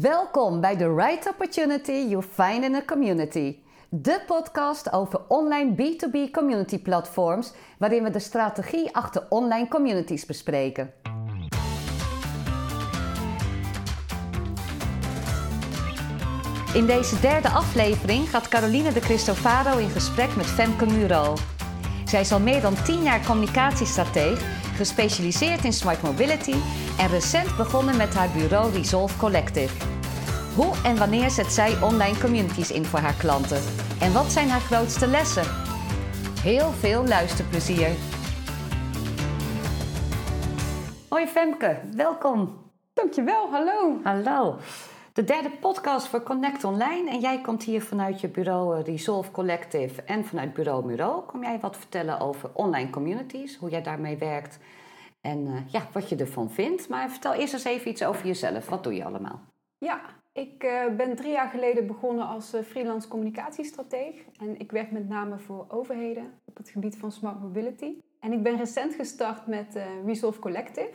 Welkom bij The Right Opportunity You Find in a Community. De podcast over online B2B community platforms, waarin we de strategie achter online communities bespreken. In deze derde aflevering gaat Caroline de Cristofaro in gesprek met Femke Muro. Zij is al meer dan 10 jaar communicatiestrateeg, gespecialiseerd in smart mobility en recent begonnen met haar bureau Resolve Collective. Hoe en wanneer zet zij online communities in voor haar klanten? En wat zijn haar grootste lessen? Heel veel luisterplezier. Hoi Femke, welkom. Dankjewel, hallo. Hallo. De derde podcast voor Connect Online. En jij komt hier vanuit je bureau eh, Resolve Collective en vanuit bureau Muro. Kom jij wat vertellen over online communities, hoe jij daarmee werkt en uh, ja, wat je ervan vindt. Maar vertel eerst eens even iets over jezelf. Wat doe je allemaal? Ja, ik uh, ben drie jaar geleden begonnen als freelance communicatiestrateeg. En ik werk met name voor overheden op het gebied van smart mobility. En ik ben recent gestart met Resolve Collective.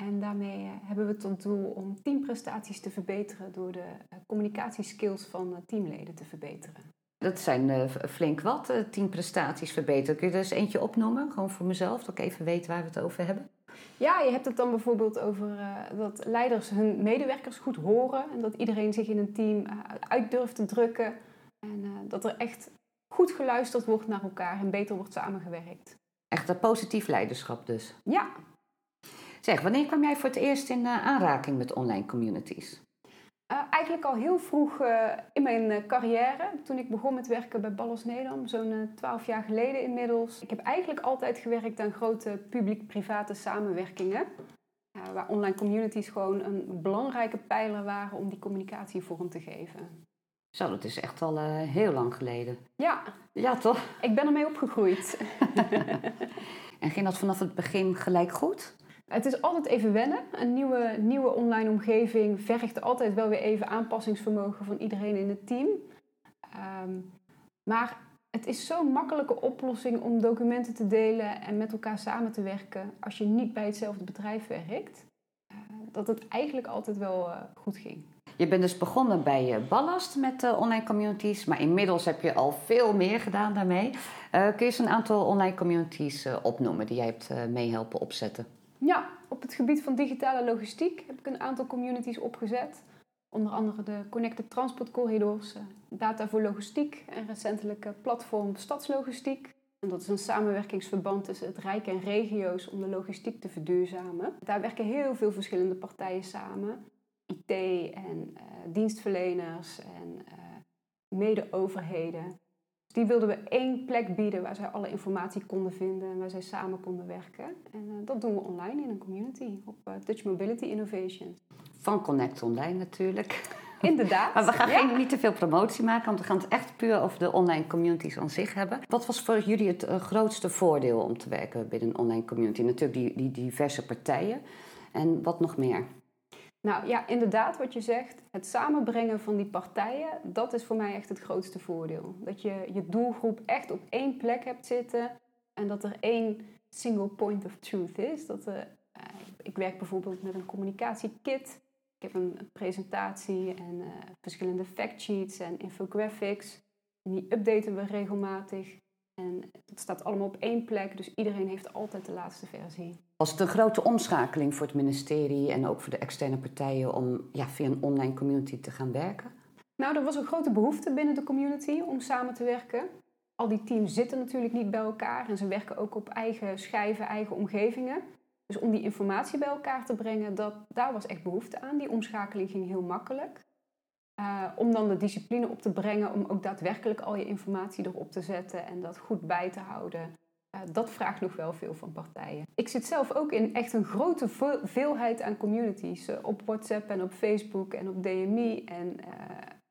En daarmee uh, hebben we tot doel om teamprestaties te verbeteren door de uh, communicatieskills van uh, teamleden te verbeteren. Dat zijn flink wat, teamprestaties verbeteren. Kun je er eens eentje opnoemen, gewoon voor mezelf, dat ik even weet waar we het over hebben? Ja, je hebt het dan bijvoorbeeld over dat leiders hun medewerkers goed horen en dat iedereen zich in een team uit durft te drukken. En dat er echt goed geluisterd wordt naar elkaar en beter wordt samengewerkt. Echt een positief leiderschap dus? Ja, Zeg, wanneer kwam jij voor het eerst in uh, aanraking met online communities? Uh, eigenlijk al heel vroeg uh, in mijn carrière, toen ik begon met werken bij Ballos Nederland, zo'n twaalf jaar geleden inmiddels. Ik heb eigenlijk altijd gewerkt aan grote publiek-private samenwerkingen, waar online communities gewoon een belangrijke pijler waren om die communicatie vorm te geven. Zo, dat is echt al heel lang geleden. Ja. Ja, toch? Ik ben ermee opgegroeid. en ging dat vanaf het begin gelijk goed? Het is altijd even wennen. Een nieuwe, nieuwe online omgeving vergt altijd wel weer even aanpassingsvermogen van iedereen in het team. Um, maar het is zo'n makkelijke oplossing om documenten te delen en met elkaar samen te werken als je niet bij hetzelfde bedrijf werkt. Uh, dat het eigenlijk altijd wel uh, goed ging. Je bent dus begonnen bij uh, Ballast met online communities, maar inmiddels heb je al veel meer gedaan daarmee. kun je eens een aantal online communities opnoemen die jij hebt meehelpen opzetten? Ja, op het gebied van digitale logistiek heb ik een aantal communities opgezet. Onder andere de Connected Transport Corridors, eh, Data voor Logistiek en recentelijk platform Stadslogistiek. En dat is een samenwerkingsverband tussen het Rijk en regio's om de logistiek te verduurzamen. Daar werken heel veel verschillende partijen samen. IT en uh, dienstverleners en uh, mede-overheden die wilden we één plek bieden waar zij alle informatie konden vinden en waar zij samen konden werken. En uh, dat doen we online in een community op uh, Dutch Mobility Innovation. Van Connect Online natuurlijk. Inderdaad. maar we gaan ja. geen, niet te veel promotie maken, want we gaan het echt puur over de online communities aan zich hebben. Wat was voor jullie het uh, grootste voordeel om te werken binnen een online community? Natuurlijk die, die diverse partijen. En wat nog meer? Nou ja, inderdaad, wat je zegt, het samenbrengen van die partijen, dat is voor mij echt het grootste voordeel. Dat je je doelgroep echt op één plek hebt zitten en dat er één single point of truth is. Dat er, uh, ik werk bijvoorbeeld met een communicatiekit. Ik heb een presentatie en uh, verschillende factsheets en infographics. En die updaten we regelmatig. En het staat allemaal op één plek, dus iedereen heeft altijd de laatste versie. Was het een grote omschakeling voor het ministerie en ook voor de externe partijen om ja, via een online community te gaan werken? Nou, er was een grote behoefte binnen de community om samen te werken. Al die teams zitten natuurlijk niet bij elkaar en ze werken ook op eigen schijven, eigen omgevingen. Dus om die informatie bij elkaar te brengen, dat, daar was echt behoefte aan. Die omschakeling ging heel makkelijk. Uh, om dan de discipline op te brengen om ook daadwerkelijk al je informatie erop te zetten en dat goed bij te houden. Uh, dat vraagt nog wel veel van partijen. Ik zit zelf ook in echt een grote veelheid aan communities. Uh, op WhatsApp en op Facebook en op DMI en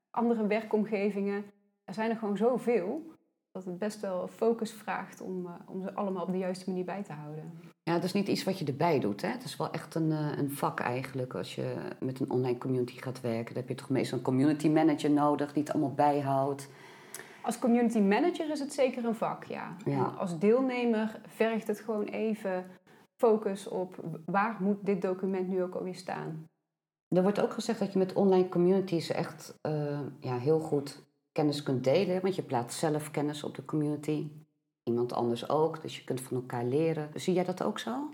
andere werkomgevingen. Er zijn er gewoon zoveel dat het best wel focus vraagt om, om ze allemaal op de juiste manier bij te houden. Ja, dat is niet iets wat je erbij doet. Hè? Het is wel echt een, een vak eigenlijk. Als je met een online community gaat werken, dan heb je toch meestal een community manager nodig die het allemaal bijhoudt. Als community manager is het zeker een vak, ja. ja. als deelnemer vergt het gewoon even focus op waar moet dit document nu ook alweer staan. Er wordt ook gezegd dat je met online communities echt uh, ja, heel goed kennis kunt delen. Want je plaatst zelf kennis op de community. Iemand anders ook. Dus je kunt van elkaar leren. Zie jij dat ook zo?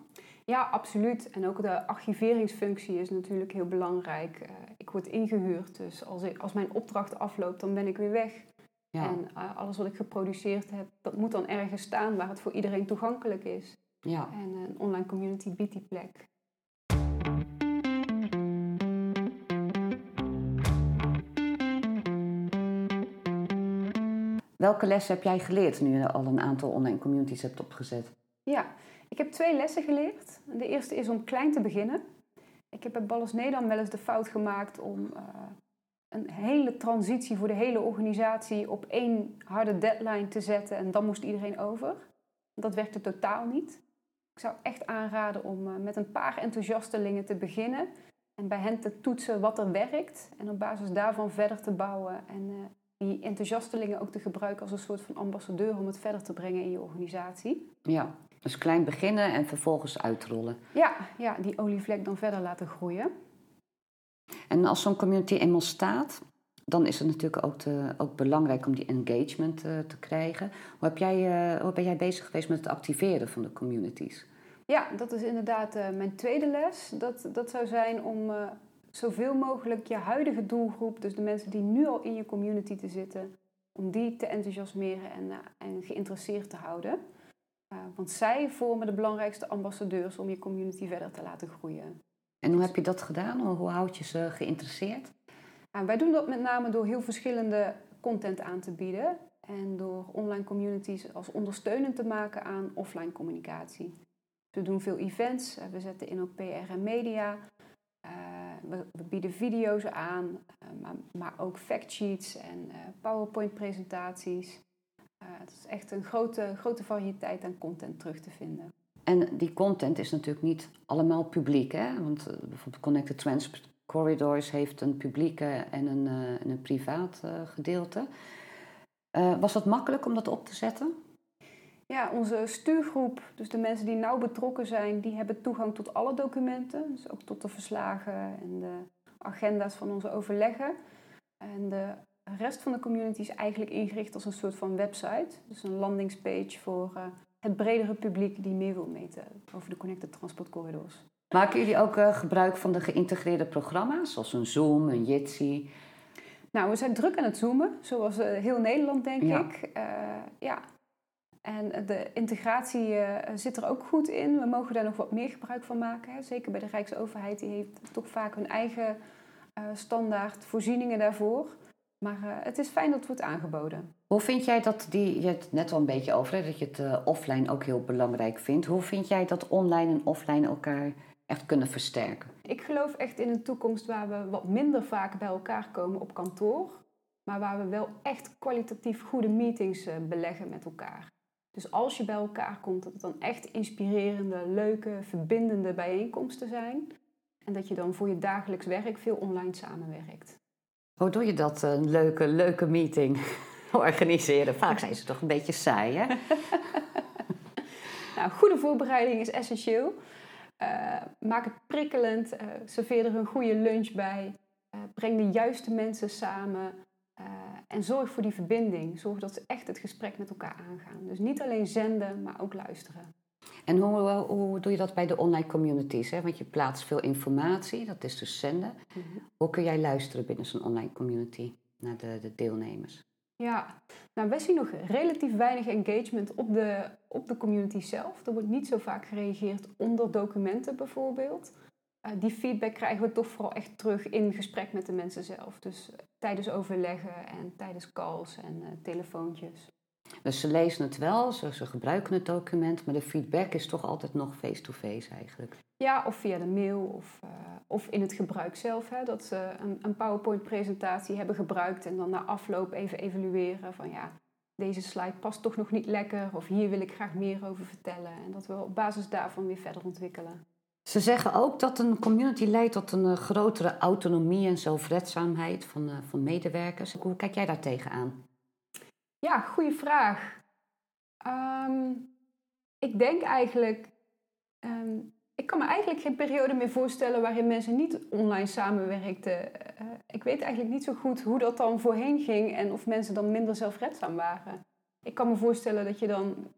Ja, absoluut. En ook de archiveringsfunctie is natuurlijk heel belangrijk. Uh, ik word ingehuurd, dus als, ik, als mijn opdracht afloopt, dan ben ik weer weg. Ja. En uh, alles wat ik geproduceerd heb, dat moet dan ergens staan waar het voor iedereen toegankelijk is. Ja. En een online community biedt die plek. Welke lessen heb jij geleerd nu je al een aantal online communities hebt opgezet? Ja, ik heb twee lessen geleerd. De eerste is om klein te beginnen. Ik heb bij Ballas Nederland wel eens de fout gemaakt om uh, een hele transitie voor de hele organisatie op één harde deadline te zetten en dan moest iedereen over. Dat werkte totaal niet. Ik zou echt aanraden om uh, met een paar enthousiastelingen te beginnen en bij hen te toetsen wat er werkt en op basis daarvan verder te bouwen en uh, die enthousiastelingen ook te gebruiken als een soort van ambassadeur om het verder te brengen in je organisatie. Ja, dus klein beginnen en vervolgens uitrollen. Ja, ja die olievlek dan verder laten groeien. En als zo'n community eenmaal staat, dan is het natuurlijk ook, te, ook belangrijk om die engagement uh, te krijgen. Hoe, heb jij, uh, hoe ben jij bezig geweest met het activeren van de communities? Ja, dat is inderdaad uh, mijn tweede les. Dat, dat zou zijn om zoveel mogelijk je huidige doelgroep, dus de mensen die nu al in je community te zitten, om die te enthousiasmeren en, en geïnteresseerd te houden. want zij vormen de belangrijkste ambassadeurs om je community verder te laten groeien. En hoe heb je dat gedaan? Hoe houd je ze geïnteresseerd? Wij doen dat met name door heel verschillende content aan te bieden en door online communities als ondersteunend te maken aan offline communicatie. We doen veel events, we zetten in op PR en media, we, bieden video's aan, uh, maar, maar, ook factsheets en uh, PowerPoint-presentaties. het is echt een grote, grote variëteit aan content terug te vinden. En die content is natuurlijk niet allemaal publiek. Hè? Want bijvoorbeeld Connected Transport Corridors heeft een publieke en een, en een privaat gedeelte. was dat makkelijk om dat op te zetten? Ja, onze stuurgroep, dus de mensen die nauw betrokken zijn, die hebben toegang tot alle documenten. Dus ook tot de verslagen en de agenda's van onze overleggen. En de rest van de community is eigenlijk ingericht als een soort van website. Dus een landingspage voor het bredere publiek die meer wil meten over de Connected Transport Corridors. Maken jullie ook uh, gebruik van de geïntegreerde programma's, zoals een Zoom, een Jitsi? Nou, we zijn druk aan het zoomen, zoals uh, heel Nederland, denk ja. ik. Ja. En de integratie zit er ook goed in. We mogen daar nog wat meer gebruik van maken. Zeker bij de Rijksoverheid, die heeft toch vaak hun eigen standaard voorzieningen daarvoor. Maar het is fijn dat het wordt aangeboden. Hoe vind jij dat die, je hebt het net al een beetje over, hè, dat je het offline ook heel belangrijk vindt. Hoe vind jij dat online en offline elkaar echt kunnen versterken? Ik geloof echt in een toekomst waar we wat minder vaak bij elkaar komen op kantoor, maar waar we wel echt kwalitatief goede meetings beleggen met elkaar. Dus als je bij elkaar komt, dat het dan echt inspirerende, leuke, verbindende bijeenkomsten zijn. En dat je dan voor je dagelijks werk veel online samenwerkt. Hoe doe je dat, een leuke, leuke meeting? organiseren. Vaak zijn ze toch een beetje saai, hè? nou, goede voorbereiding is essentieel. Uh, maak het prikkelend, uh, serveer er een goede lunch bij, uh, breng de juiste mensen samen en zorg voor die verbinding. Zorg dat ze echt het gesprek met elkaar aangaan. Dus niet alleen zenden, maar ook luisteren. En hoe, hoe doe je dat bij de online communities? Hè? Want je plaatst veel informatie, dat is dus zenden. Mm -hmm. Hoe kun jij luisteren binnen zo'n online community naar de, de deelnemers? Ja, nou wij zien nog relatief weinig engagement op de, op de community zelf. Er wordt niet zo vaak gereageerd onder documenten bijvoorbeeld. Uh, die feedback krijgen we toch vooral echt terug in gesprek met de mensen zelf. Dus uh, tijdens overleggen en tijdens calls en uh, telefoontjes. Dus ze lezen het wel, ze, ze, gebruiken het document, maar de feedback is toch altijd nog face-to-face eigenlijk. Ja, of via de mail of, uh, of in het gebruik zelf. Hè, dat ze een, een PowerPoint-presentatie hebben gebruikt en dan na afloop even evalueren van ja, deze slide past toch nog niet lekker of hier wil ik graag meer over vertellen. En dat we op basis daarvan weer verder ontwikkelen. Ze zeggen ook dat een community leidt tot een uh, grotere autonomie en zelfredzaamheid van, uh, van medewerkers. Hoe kijk jij daar tegenaan? Ja, goede vraag. Um, ik denk eigenlijk, um, Ik kan me eigenlijk geen periode meer voorstellen waarin mensen niet online samenwerkten. Uh, ik weet eigenlijk niet zo goed hoe dat dan voorheen ging en of mensen dan minder zelfredzaam waren. Ik kan me voorstellen dat je dan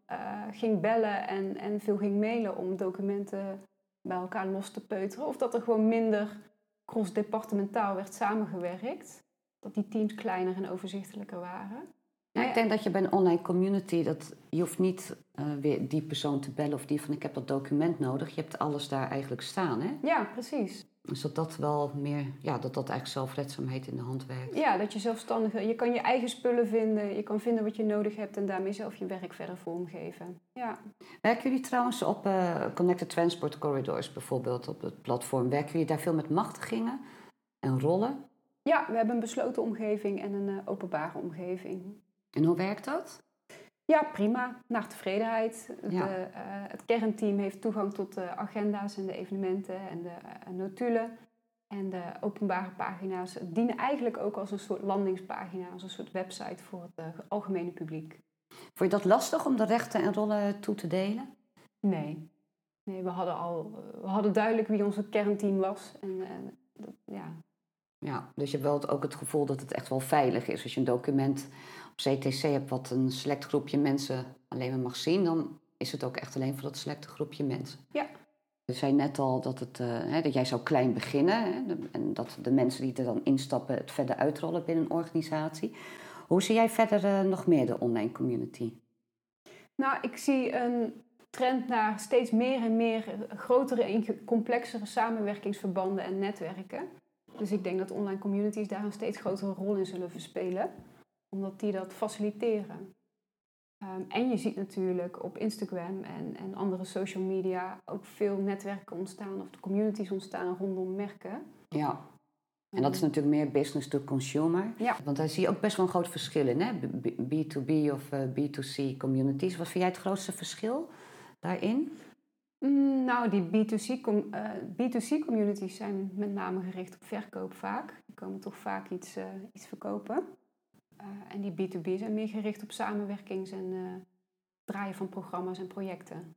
ging bellen en, en veel ging mailen om documenten bij elkaar los te peuteren. Of dat er gewoon minder cross-departementaal werd samengewerkt. Dat die teams kleiner en overzichtelijker waren. Ja, ik denk dat je bij een online community, dat, je hoeft niet uh, weer die persoon te bellen of die van ik heb dat document nodig. Je hebt alles daar eigenlijk staan, hè? Ja, precies. Dus dat dat wel meer, ja, dat dat eigenlijk zelfredzaamheid in de hand werkt. Ja, dat je zelfstandig, je kan je eigen spullen vinden, je kan vinden wat je nodig hebt en daarmee zelf je werk verder vormgeven. Ja. Werken jullie trouwens op uh, Connected Transport Corridors bijvoorbeeld, op het platform? Werken jullie daar veel met machtigingen en rollen? Ja, we hebben een besloten omgeving en een uh, openbare omgeving. En hoe werkt dat? Ja, prima. Naar tevredenheid. De, uh, het kernteam heeft toegang tot de agenda's en de evenementen en de uh, notulen. En de openbare pagina's dienen eigenlijk ook als een soort landingspagina, als een soort website voor het uh, algemene publiek. Vond je dat lastig om de rechten en rollen toe te delen? Nee. Nee, we hadden al we hadden duidelijk wie onze kernteam was. En, ja. Ja, dus je hebt wel ook het gevoel dat het echt wel veilig is. Als je een document CTC hebt wat een select groepje mensen alleen maar mag zien, dan is het ook echt alleen voor dat selecte groepje mensen. Ja. Je zei net al dat, het, uh, hè, dat jij zou klein beginnen hè, en dat de mensen die er dan instappen het verder uitrollen binnen een organisatie. Hoe zie jij verder uh, nog meer de online community? Nou, ik zie een trend naar steeds meer en meer grotere en complexere samenwerkingsverbanden en netwerken. Dus ik denk dat online communities daar een steeds grotere rol in zullen verspelen omdat die dat faciliteren. Um, en je ziet natuurlijk op Instagram en, en andere social media ook veel netwerken ontstaan of de communities ontstaan rondom merken. Ja. En dat is natuurlijk meer business to consumer. Ja. Want daar zie je ook best wel een groot verschil in, hè? B2B of uh, B2C communities. Wat vind jij het grootste verschil daarin? Mm, nou, die B2C, com uh, B2C communities zijn met name gericht op verkoop vaak. Die komen toch vaak iets, uh, iets verkopen. Uh, en die B2B zijn meer gericht op samenwerkings- en draaien van programma's en projecten.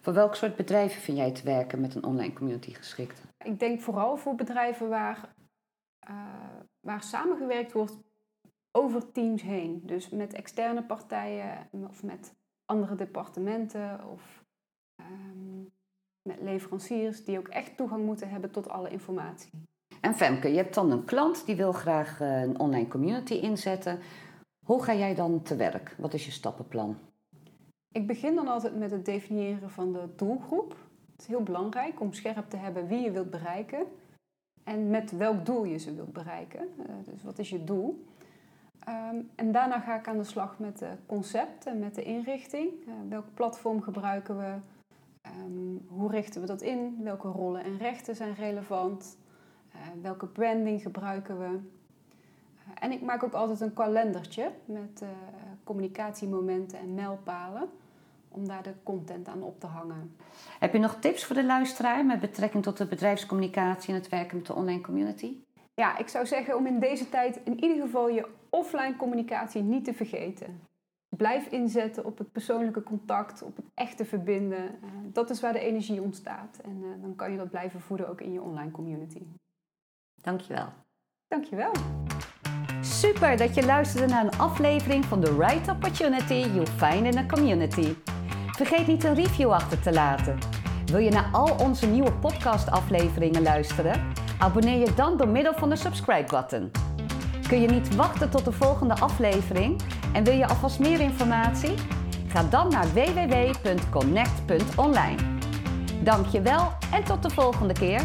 Voor welk soort bedrijven vind jij te werken met een online community geschikt? Ik denk vooral voor bedrijven waar, waar samengewerkt wordt over teams heen. Dus met externe partijen of met andere departementen of um, met leveranciers die ook echt toegang moeten hebben tot alle informatie. En Femke, je hebt dan een klant die wil graag eh, een online community inzetten. Hoe ga jij dan te werk? Wat is je stappenplan? Ik begin dan altijd met het definiëren van de doelgroep. Het is heel belangrijk om scherp te hebben wie je wilt bereiken en met welk doel je ze wilt bereiken. Uh, dus wat is je doel? Um, en daarna ga ik aan de slag met het concept en met de inrichting. Uh, welk platform gebruiken we? Um, hoe richten we dat in? Welke rollen en rechten zijn relevant? Uh, welke branding gebruiken we? En ik maak ook altijd een kalendertje met communicatiemomenten en mijlpalen om daar de content aan op te hangen. Heb je nog tips voor de luisteraar met betrekking tot de bedrijfscommunicatie en het werken met de online community? Ja, ik zou zeggen om in deze tijd in ieder geval je offline communicatie niet te vergeten. Blijf inzetten op het persoonlijke contact, op het echte verbinden. Uh, dat is waar de energie ontstaat. En uh, dan kan je dat blijven voeden ook in je online community. Dankjewel. Dankjewel. Super dat je luisterde naar een aflevering van The Right Opportunity You Find in a Community. Vergeet niet een review achter te laten. Wil je naar al onze nieuwe podcast-afleveringen luisteren? Abonneer je dan door middel van de subscribe-button. Kun je niet wachten tot de volgende aflevering? En wil je alvast meer informatie? Ga dan naar www.connect.online. Dank je wel en tot de volgende keer.